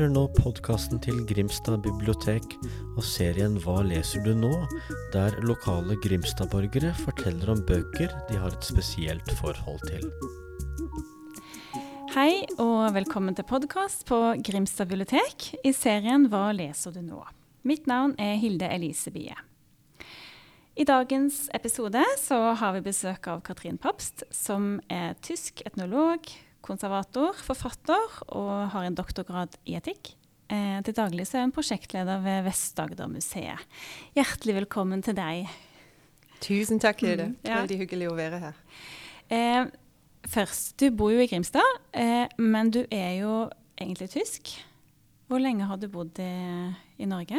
Hører nå podkasten til Grimstad bibliotek og serien Hva leser du nå?, der lokale Grimstad-borgere forteller om bøker de har et spesielt forhold til. Hei og velkommen til podkast på Grimstad bibliotek i serien Hva leser du nå? Mitt navn er Hilde Elise Bie. I dagens episode så har vi besøk av Katrin Papst, som er tysk etnolog, konservator, forfatter og har en doktorgrad i etikk. Eh, til daglig er hun prosjektleder ved Vest-Agder-museet. Hjertelig velkommen til deg. Tusen takk, Lide. Mm, ja. Veldig hyggelig å være her. Eh, først, du bor jo i Grimstad, eh, men du er jo egentlig tysk. Hvor lenge har du bodd i, i Norge?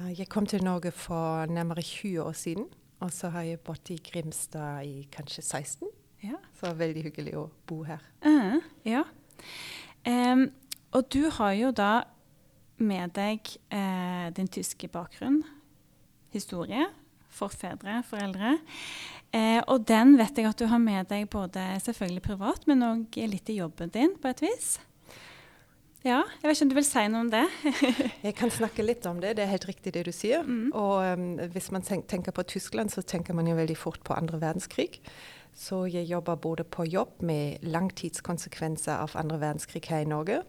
Eh, Jeg kom til Norge for nærmere 20 år siden. Og så har jeg bodd i Grimstad i kanskje 16. Ja. Så veldig hyggelig å bo her. Uh, ja. Um, og du har jo da med deg uh, din tyske bakgrunn, historie, forfedre, foreldre. Uh, og den vet jeg at du har med deg både selvfølgelig privat, men òg litt i jobben din, på et vis. Ja, jeg vet ikke om du vil si noe om det? Jeg kan snakke litt om det. Det er helt riktig det du sier. Mm. Og um, hvis man tenker på Tyskland, så tenker man jo veldig fort på andre verdenskrig. Så jeg jobber både på jobb med langtidskonsekvenser av andre verdenskrig her i Norge,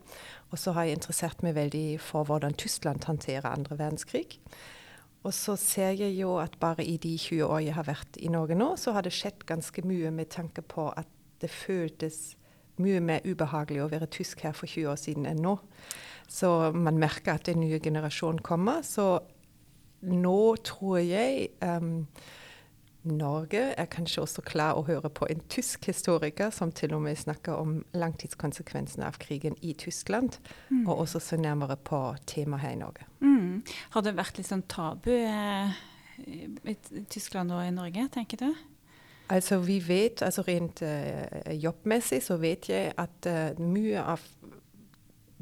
og så har jeg interessert meg veldig for hvordan Tyskland håndterer andre verdenskrig. Og så ser jeg jo at bare i de 20 år jeg har vært i Norge nå, så har det skjedd ganske mye med tanke på at det føltes mye mer ubehagelig å være tysk her for 20 år siden enn nå. Så man merker at en ny generasjon kommer. Så nå tror jeg um, Norge er kanskje også klar å høre på en tysk historiker som til og med snakker om langtidskonsekvensene av krigen i Tyskland, Mm. og også se nærmere på temaet her i Norge. Mm. Har det vært litt sånn tabu eh, i Tyskland og i Norge, tenker du? Altså vi vet, altså Rent eh, jobbmessig så vet jeg at eh, mye av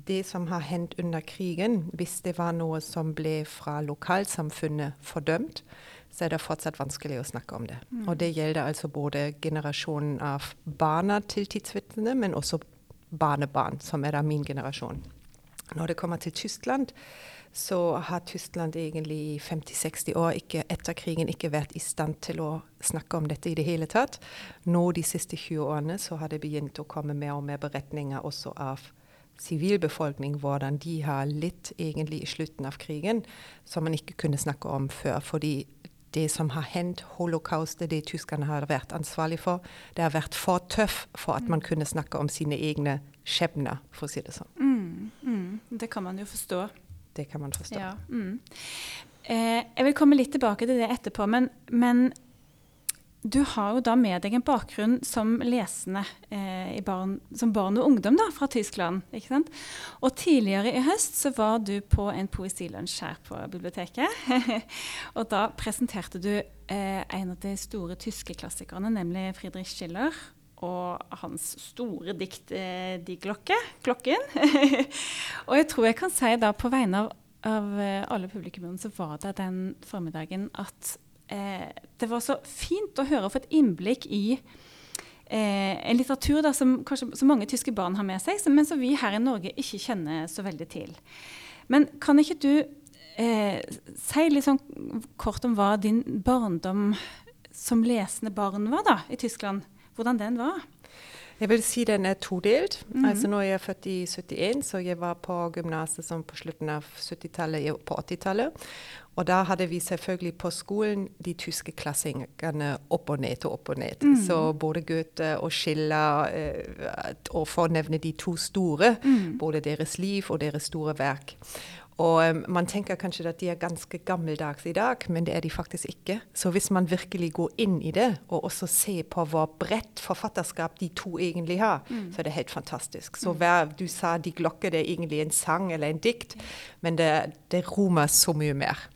det som har hendt under krigen, hvis det var noe som ble fra lokalsamfunnet fordømt, så er det fortsatt vanskelig å snakke om det. Og det gjelder altså både generasjonen av barna til tidsvitnene, men også barnebarn, som er da min generasjon. Når det kommer til Tyskland, så har Tyskland egentlig i 50-60 år ikke, etter krigen ikke vært i stand til å snakke om dette i det hele tatt. Nå de siste 20 årene så har det begynt å komme mer og mer beretninger også av sivilbefolkning, hvordan de har litt egentlig i slutten av krigen, som man ikke kunne snakke om før. fordi det som har hendt, holocaustet, det tyskerne har vært ansvarlig for, det har vært for tøff for at man kunne snakke om sine egne skjebner, for å si det sånn. Mm, mm. Det kan man jo forstå. Det kan man forstå. Ja. Mm. Eh, jeg vil komme litt tilbake til det etterpå, men, men du har jo da med deg en bakgrunn som lesende eh, barn, som barn og ungdom da, fra Tyskland. ikke sant? Og tidligere i høst så var du på en poesilunsj her på biblioteket. og da presenterte du eh, en av de store tyske klassikerne, nemlig Friedrich Schiller. Og hans store dikt eh, 'Die Glocke', 'Klokken'. og jeg tror jeg kan si da på vegne av, av eh, alle publikummene så var det den formiddagen at det var så fint å høre og få et innblikk i eh, en litteratur da, som kanskje så mange tyske barn har med seg, men som vi her i Norge ikke kjenner så veldig til. Men kan ikke du eh, si litt sånn kort om hva din barndom som lesende barn var da, i Tyskland? Hvordan den var? Jeg vil si den er todelt. Mhm. Altså Nå er jeg født i 71, så jeg var på gymnaset sånn på slutten av 70-tallet, i- på 80-tallet. Og da hadde vi selvfølgelig på skolen de tyske klassingene opp og ned og opp og ned. Mhm. Så både Goethe og Schiller, eh, og for å nevne de to store, Mhm. både deres liv og deres store verk. Og eh, Man tenker kanskje at de er ganske gammeldags i dag, men det er de faktisk ikke. Så hvis man virkelig går inn i det, og også ser på hvor bredt forfatterskap de to egentlig har, så er det helt fantastisk. Så hver, Du sa 'De glokker', det er egentlig en sang eller en dikt, men det, det romer så mye mer.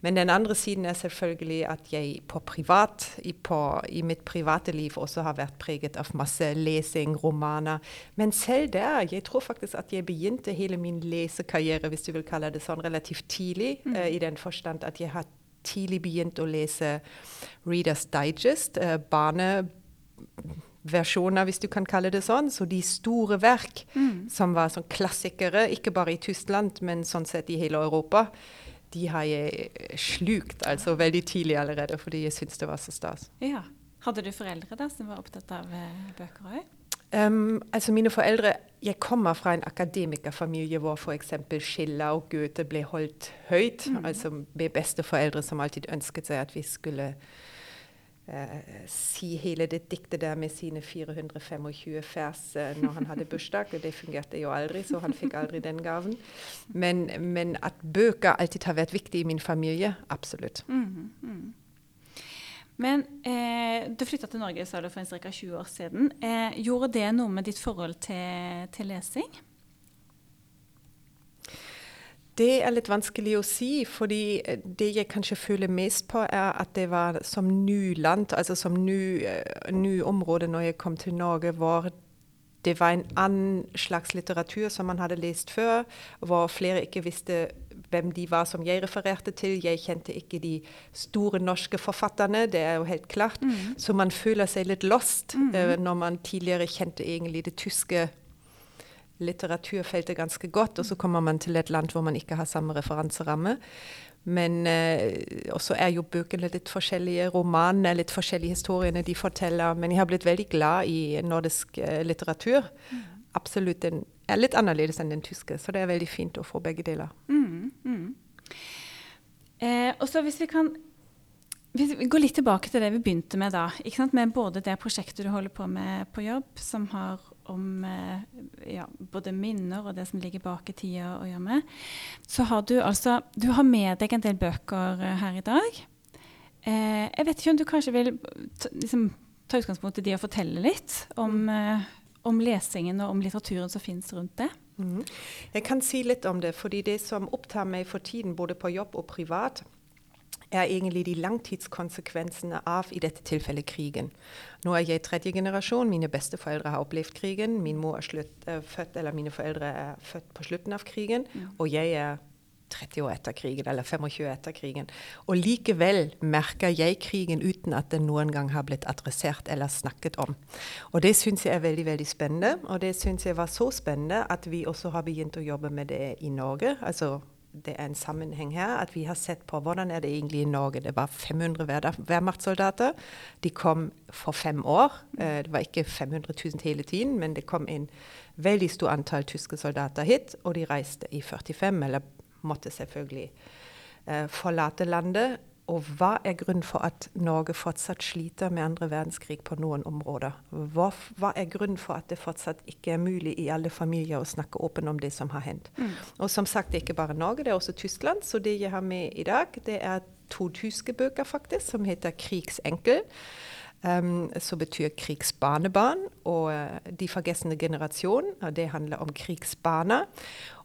Men den andre siden er selvfølgelig at jeg på privat, i, på, i mitt private liv også har vært preget av masse lesing, romaner. Men selv der, jeg tror faktisk at jeg begynte hele min lesekarriere, hvis du vil kalle det sånn, relativt tidlig. eh, I den forstand at jeg har tidlig begynt å lese Readers Digest, uh, barne versjoner, hvis du kan kalle det sånn. Så de store verk Mm. som var sånn klassikere, ikke bare i Tyskland, men sånn sett i hele Europa, de har jeg slukt altså veldig tidlig allerede, fordi jeg syntes det var så stas. Ja. Hadde du foreldre da som var opptatt av eh, bøker òg? Um, altså mine foreldre, Jeg kommer fra en akademikerfamilie hvor f.eks. Schiller og Goethe ble holdt høyt. Altså med besteforeldre som alltid ønsket seg at vi skulle eh, si hele det diktet der med sine 425 vers eh, når han hadde bursdag. Det fungerte jo aldri, så han fikk aldri den gaven. Men, men at bøker alltid har vært viktig i min familie, absolutt. Mm, mhm. Men eh, du flytta til Norge sa du, for ca. 20 år siden. Eh, gjorde det noe med ditt forhold til, til lesing? Det er litt vanskelig å si, fordi eh, det jeg kanskje føler mest på, er at det var som ny land, altså som ny, eh, ny område når jeg kom til Norge, hvor det var en annen slags litteratur som man hadde lest før, hvor flere ikke visste hvem de var som jeg refererte til. Jeg kjente ikke de store norske forfatterne, det er jo helt klart. Så man føler seg litt lost eh, når man tidligere kjente egentlig det tyske litteraturfeltet ganske godt, og så kommer man til et land hvor man ikke har samme referanseramme. Men eh, også er jo bøkene litt forskjellige, romanene litt forskjellige historiene de forteller. Men jeg har blitt veldig glad i nordisk eh, litteratur. Absolutt. Den er litt annerledes enn den tyske, så det er veldig fint å få begge deler. Mm, mm. Eh, og så hvis vi kan hvis vi går litt tilbake til det vi begynte med da. Ikke sant? Med både det prosjektet du holder på med på jobb, som har om eh, ja, både minner og det som ligger bak i tida å gjøre med. Så har du altså Du har med deg en del bøker eh, her i dag. Eh, jeg vet ikke om du kanskje vil ta, liksom, ta utgangspunkt i de og fortelle litt om, eh, om lesingen og om litteraturen som finnes rundt det? Mm. Jeg kan si litt om det, fordi det som opptar meg for tiden, både på jobb og privat, er egentlig de langtidskonsekvensene av i dette tilfellet krigen. Nå er jeg tredje generasjon. Mine besteforeldre har opplevd krigen. Min mor er slutt, er født, eller Mine foreldre er født på slutten av krigen, og jeg er 30 år etter krigen, eller 25 år etter krigen. Og likevel merker jeg krigen uten at den noen gang har blitt adressert eller snakket om. Og det syns jeg er veldig veldig spennende. Og det syns jeg var så spennende at vi også har begynt å jobbe med det i Norge. Altså det er en sammenheng her. At vi har sett på hvordan er det egentlig i Norge. Det var 500 Wehrda- Wehrmachtssoldater. De kom for fem år. Eh, Det var ikke 500 000 hele tiden, men det kom en veldig stor antall tyske soldater hit. Og de reiste i 45, eller måtte selvfølgelig eh, forlate landet. Og hva er grunnen for at Norge fortsatt sliter med andre verdenskrig på noen områder? Hva, hva er grunnen for at det fortsatt ikke er mulig i alle familier å snakke åpent om det som har hendt? Og som sagt, det er ikke bare Norge, det er også Tyskland. Så det jeg har med i dag, det er to tyske bøker faktisk, som heter 'Krigsenkel'. Um, så betyr krigsbarnebarn og uh, De forgessende generasjon. Og det handler om krigsbarna.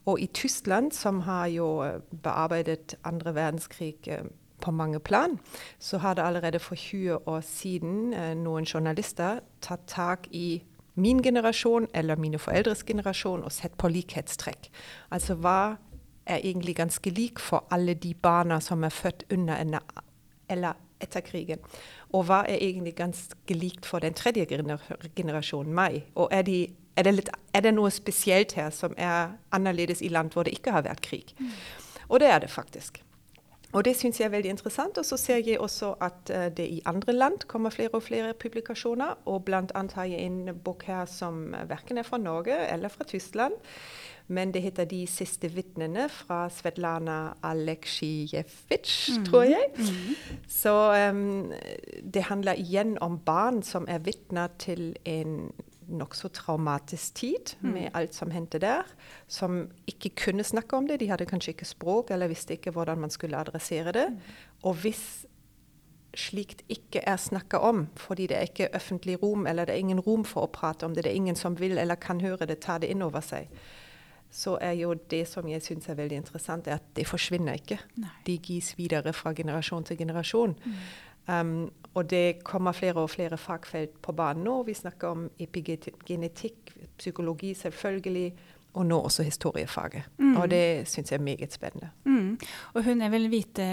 Og i Tyskland, som har jo uh, bearbeidet andre verdenskrig uh, på mange plan, så har det allerede for 20 år siden eh, noen journalister tatt tak i min generasjon eller mine foreldres generasjon og sett på likhetstrekk. Altså hva er egentlig ganske lik for alle de barna som er født under en eller etter krigen. Og hva er egentlig ganske likt for den tredje generasjonen, meg? Og er, de, er, det litt, er, det noe spesielt her som er annerledes i land hvor det ikke har vært krig? Mm. Og det er det faktisk. Og det syns jeg er veldig interessant. Og så ser jeg også at uh, det i andre land kommer flere og flere publikasjoner. Og blant annet har jeg en bok her som verken er fra Norge eller fra Tyskland. Men det heter 'De siste vitnene' fra Svetlana Aleksijevitsj, mm. tror jeg. Mm. Så um, det handler igjen om barn som er vitner til en nokså traumatisk tid mm. med alt som hendte der. Som ikke kunne snakke om det. De hadde kanskje ikke språk eller visste ikke hvordan man skulle adressere det. Og hvis slikt ikke er snakka om, fordi det er ikke offentlig rom, eller det er ingen rom for å prate om det, det er ingen som vil eller kan høre det, ta det inn over seg, så er jo det som jeg syns er veldig interessant, er at det forsvinner ikke. Nei. De gis videre fra generasjon til generasjon. Mm. Um, og det kommer flere og flere fagfelt på banen nå. Vi snakker om epigenetikk, psykologi selvfølgelig, og nå også historiefaget. Mm. Og det syns jeg er meget spennende. Mm. Og hun er vel hvite,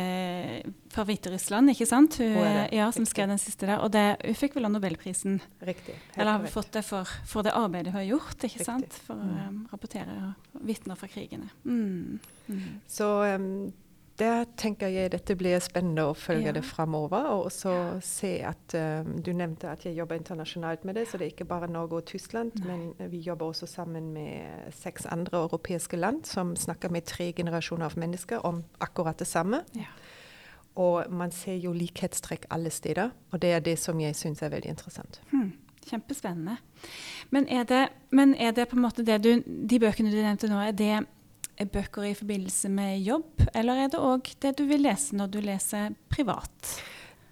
fra Hviterussland, ikke sant? Hun, Hun er det, ja, som riktig. skrev den siste der. Og det, hun fikk vel Nobelprisen. Riktig. Eller har hun fått det for, for det arbeidet hun har gjort, ikke Riktig. sant? For å Mm. um, rapportere vitner fra krigene. Mm. Mm. Så um, der tenker jeg dette blir spennende å følge Ja. det framover. Og også se at um, Du nevnte at jeg jobber internasjonalt med det, så det er ikke bare Norge og Tyskland. Nei. Men vi jobber også sammen med seks andre europeiske land som snakker med tre generasjoner av mennesker om akkurat det samme. Ja. Og man ser jo likhetstrekk alle steder, og det er det som jeg syns er veldig interessant. Hmm. Kjempespennende. Men er, det, men er det på en måte det du, de bøkene du nevnte nå, er det bøker i forbindelse med jobb, eller er det òg det du vil lese når du leser privat?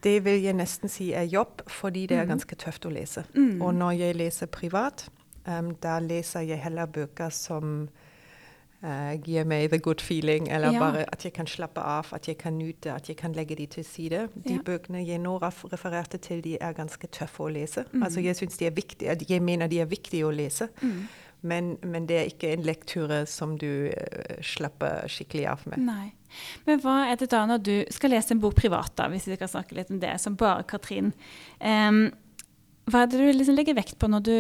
Det vil jeg nesten si er jobb, fordi det er Mhm. ganske tøft å lese. Mm. Og når jeg leser privat, um, da leser jeg heller bøker som uh, gir meg the good feeling, eller Ja. bare at jeg kan slappe av, at jeg kan nyte, at jeg kan legge de til side. De Ja. bøkene jeg nå refererte til, de er ganske tøffe å lese. Mm. Altså Jeg de er viktige, jeg mener de er viktige å lese, Mm. Men, men det er ikke en lekture som du uh, slapper skikkelig av med. Nei. Men hva er det da når du skal lese en bok privat, da, hvis vi skal snakke litt om det, som bare Katrin? Um, hva er det du liksom legger vekt på når, du,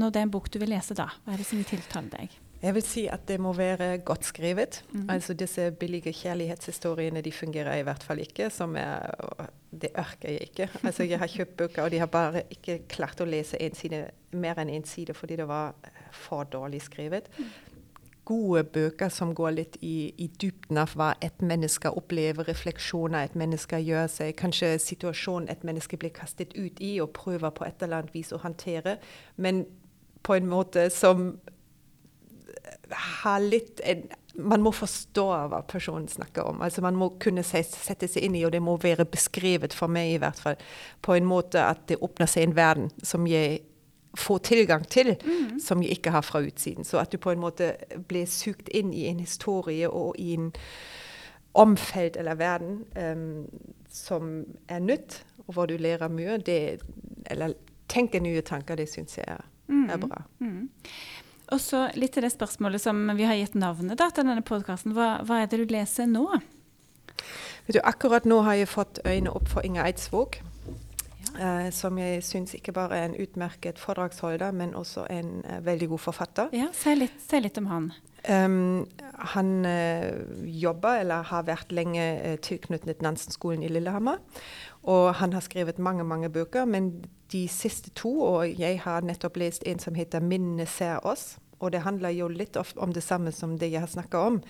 når det er en bok du vil lese, da? Hva er det som tiltaler deg? Jeg vil si at det må være godt skrevet. Mhm. Altså Disse billige kjærlighetshistoriene de fungerer i hvert fall ikke. Som er, det orker jeg ikke. Altså Jeg har kjøpt bøker, og de har bare ikke klart å lese en side, mer enn én side fordi det var for dårlig skrevet. Gode bøker som går litt i, i dybden av hva et menneske opplever, refleksjoner et menneske gjør seg, kanskje situasjonen et menneske blir kastet ut i og prøver på et eller annet vis å håndtere, men på en måte som har litt en, Man må forstå hva personen snakker om. Altså Man må kunne se, sette seg inn i, og det må være beskrevet for meg i hvert fall, på en måte at det åpner seg en verden som jeg får tilgang til, som jeg ikke har fra utsiden. Så at du på en måte blir sugd inn i en historie og i en omfelt eller verden um, som er nytt, og hvor du lærer mye, det, eller tenker nye tanker, det syns jeg er, er bra. Mm. Og så litt til det spørsmålet som vi har gitt navnet da, til denne podkasten. Hva, hva er det du leser nå? Vet du, akkurat nå har jeg fått øynene opp for Inger Eidsvåg. Eh, som jeg syns ikke bare er en utmerket foredragsholder, men også en eh, veldig god forfatter. Ja, Si litt, litt om han. Um, han eh, jobber, eller har vært lenge eh, tilknyttet Nansen-skolen i Lillehammer. Og han har skrevet mange mange bøker, men de siste to, og jeg har nettopp lest en som heter 'Minnene ser oss'. Og det handler jo litt om det samme som det jeg har snakka om.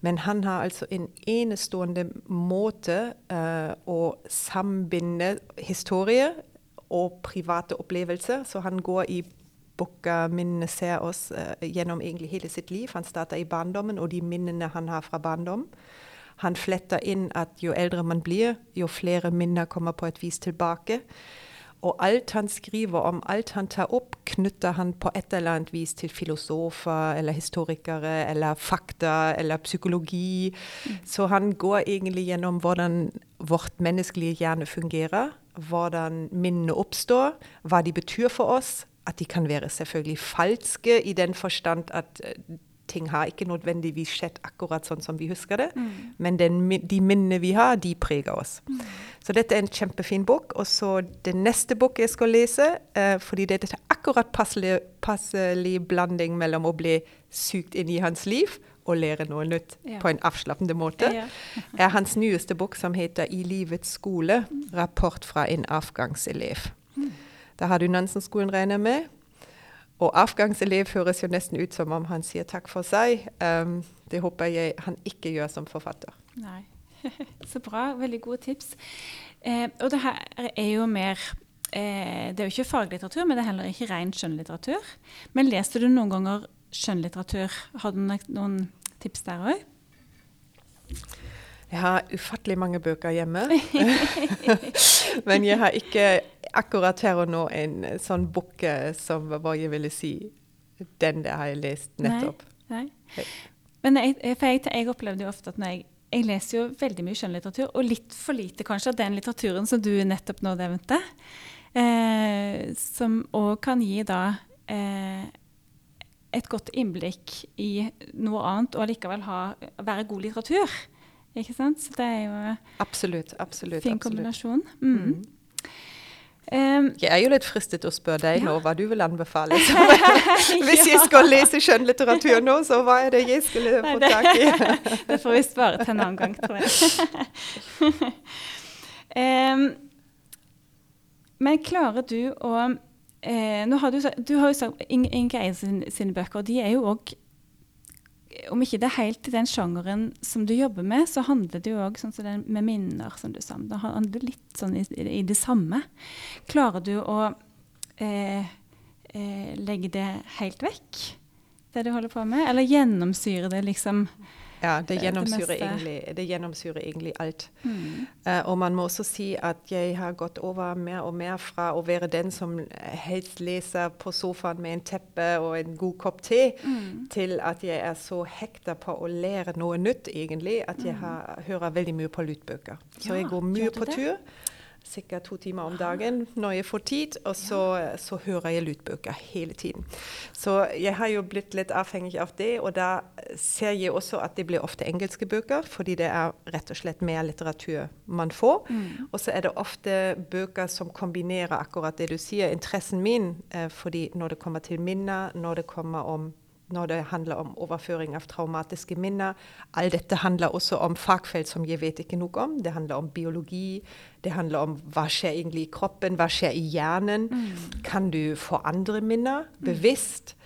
Men han har altså en enestående måte uh, å sambinde historie og private opplevelser. Så han går i boka 'Minnene ser oss' uh, gjennom egentlig hele sitt liv. Han starter i barndommen og de minnene han har fra barndom. Han fletter inn at jo eldre man blir, jo flere minner kommer på et vis tilbake. Og alt han skriver om, alt han tar opp, knytter han på et eller annet vis til filosofer eller historikere eller fakta eller psykologi. Så han går egentlig gjennom hvordan vårt menneskelige hjerne fungerer, hvordan minnene oppstår, hva de betyr for oss. At de kan være selvfølgelig falske i den forstand at eh, ting har ikke nødvendigvis skjedd akkurat sånn som vi husker det, men den, de minnene vi har, de preger oss. Så dette er en kjempefin bok. Og så det neste bok jeg skal lese, eh, fordi det er akkurat passelig, passelig blanding mellom å bli sugd inn i hans liv og lære noe nytt Ja. på en avslappende måte, Ja. er hans nyeste bok som heter 'I livets skole rapport fra en avgangselev'. Da har du Nansen-skolen, regner jeg med. Og avgangselev høres jo nesten ut som om han sier takk for seg. Um, det håper jeg han ikke gjør som forfatter. Nei. Så bra. Veldig gode tips. Eh, og det her er jo mer eh, Det er jo ikke faglitteratur, men det er heller ikke ren skjønnlitteratur. Men leser du noen ganger skjønnlitteratur? Har du noen, tips der òg? Jeg har ufattelig mange bøker hjemme. Men jeg har ikke akkurat her og nå en sånn bok eh, som hva jeg ville si Den der har jeg lest nettopp. Nei. Nei. Men jeg, jeg, jeg opplevde jo ofte at når jeg jeg leser jo veldig mye skjønnlitteratur, og litt for lite kanskje av den litteraturen som du nettopp nå nevnte. Eh, som òg kan gi da eh, et godt innblikk i noe annet, og likevel ha, være god litteratur. Ikke sant? Så det er jo absolutt, fin kombinasjon. Mm. Um, Jeg er jo litt fristet til å spørre deg nå hva du vil anbefale. Hvis jeg skal lese skjønnlitteratur nå, så hva er det jeg skulle få tak i? det får vi spare til en annen gang, tror jeg. um, men klarer du å eh, har du, du har jo sagt Ing- Inge Eide sine, sine bøker, og de er jo òg Om ikke det er helt den sjangeren som du jobber med, så handler det jo òg sånn som det med minner, som du sa. Det handler litt sånn i, i det samme. Klarer du å eh, eh, legge det helt vekk, det du holder på med? Eller gjennomsyre det liksom Ja, det gjennomsyrer, det egentlig, det gjennomsyrer egentlig alt. mm. Uh, og man må også si at jeg har gått over mer og mer fra å være den som helst leser på sofaen med en teppe og en god kopp te, Mm. til at jeg er så hekta på å lære noe nytt, egentlig, at jeg har, hører veldig mye på lydbøker. Så Mm. Jeg går mye på tur. Sikkert to timer om dagen når jeg får tid, og så, så hører jeg lydbøker hele tiden. Så jeg har jo blitt litt avhengig av det, og da ser jeg også at det blir ofte engelske bøker, fordi det er rett og slett mer litteratur man får. Mm. Og så er det ofte bøker som kombinerer akkurat det du sier, interessen min. Eh, fordi når det kommer til minner, når det kommer om når det handler om overføring av traumatiske minner. All dette handler også om fagfelt som jeg vet ikke noe om. Det handler om biologi, det handler om hva skjer egentlig i kroppen, hva skjer i hjernen. Kan du få andre minner bevisst?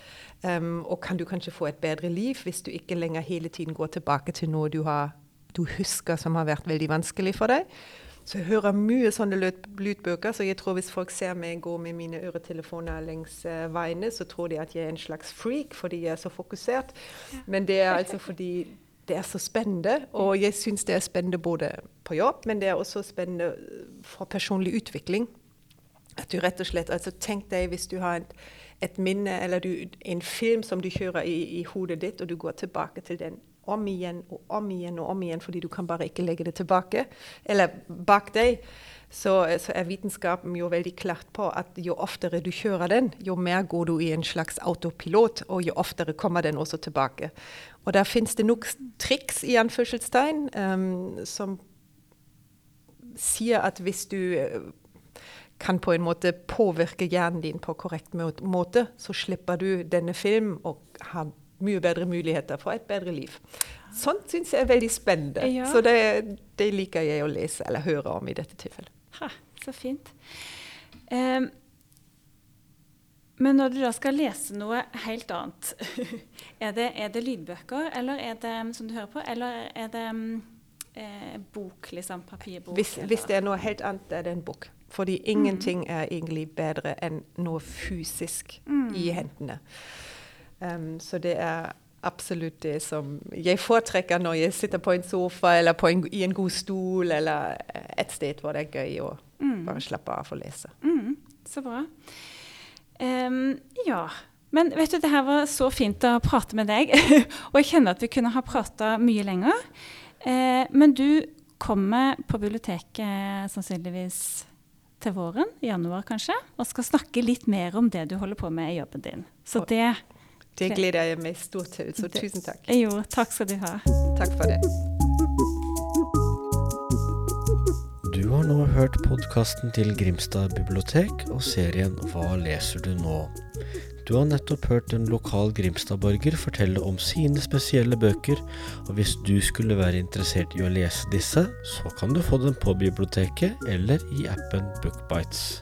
Um, og kan du kanskje få et bedre liv hvis du ikke lenger hele tiden går tilbake til noe du, har, du husker som har vært veldig vanskelig for deg? Så jeg hører mye sånne lyd- lydbøker, så jeg tror hvis folk ser meg gå med mine øretelefoner lengs uh, veiene, så tror de at jeg er en slags freak fordi jeg er så fokusert. Men det er altså fordi det er så spennende, og jeg syns det er spennende både på jobb, men det er også spennende eh, for personlig utvikling. At du rett og slett, altså Tenk deg hvis du har et, et minne eller du, en film som du kjører i, i hodet ditt, og du går tilbake til den om igjen og om igjen og om igjen, fordi du kan bare ikke legge det tilbake, eller bak deg. Så, så er vitenskapen jo veldig klart på at jo oftere du kjører den, jo mer går du i en slags autopilot, og jo oftere kommer den også tilbake. Og der fins det nok triks i anførselstegn um, som sier at hvis du eh, kan på en måte påvirke hjernen din på korrekt måte, så slipper du denne film og har mye bedre muligheter for et bedre liv. Sånt syns jeg er veldig spennende. Ja. Så det, det liker jeg å lese eller høre om i dette tilfellet. Ha, så fint. Um, men når du da skal lese noe helt annet, er det, er det lydbøker, eller er det som du hører på, eller er det mm, eh, bok, liksom? Papirbok? Hvis, hvis det er noe helt annet, er det en bok. Fordi ingenting er egentlig bedre enn noe fysisk i hendene. Um, så det er absolutt det som jeg foretrekker når jeg sitter på en sofa eller en, i en god stol eller et sted hvor det er gøy å bare slappe av og lese. Mm, så bra. Um, ja. Men vet du, det her var så fint å prate med deg. og jeg kjenner at vi kunne ha prata mye lenger. Eh, men du kommer på biblioteket sannsynligvis til våren, i januar kanskje, og skal snakke litt mer om det du holder på med i jobben din. Så det Det gleder jeg meg stort til, så tusen takk. Jo, takk skal du ha. Takk for det. Du har nå hørt podkasten til Grimstad bibliotek og serien Hva leser du nå? Du har nettopp hørt en lokal Grimstad-borger fortelle om sine spesielle bøker, og hvis du skulle være interessert i å lese disse, så kan du få dem på biblioteket eller i appen Bookbites.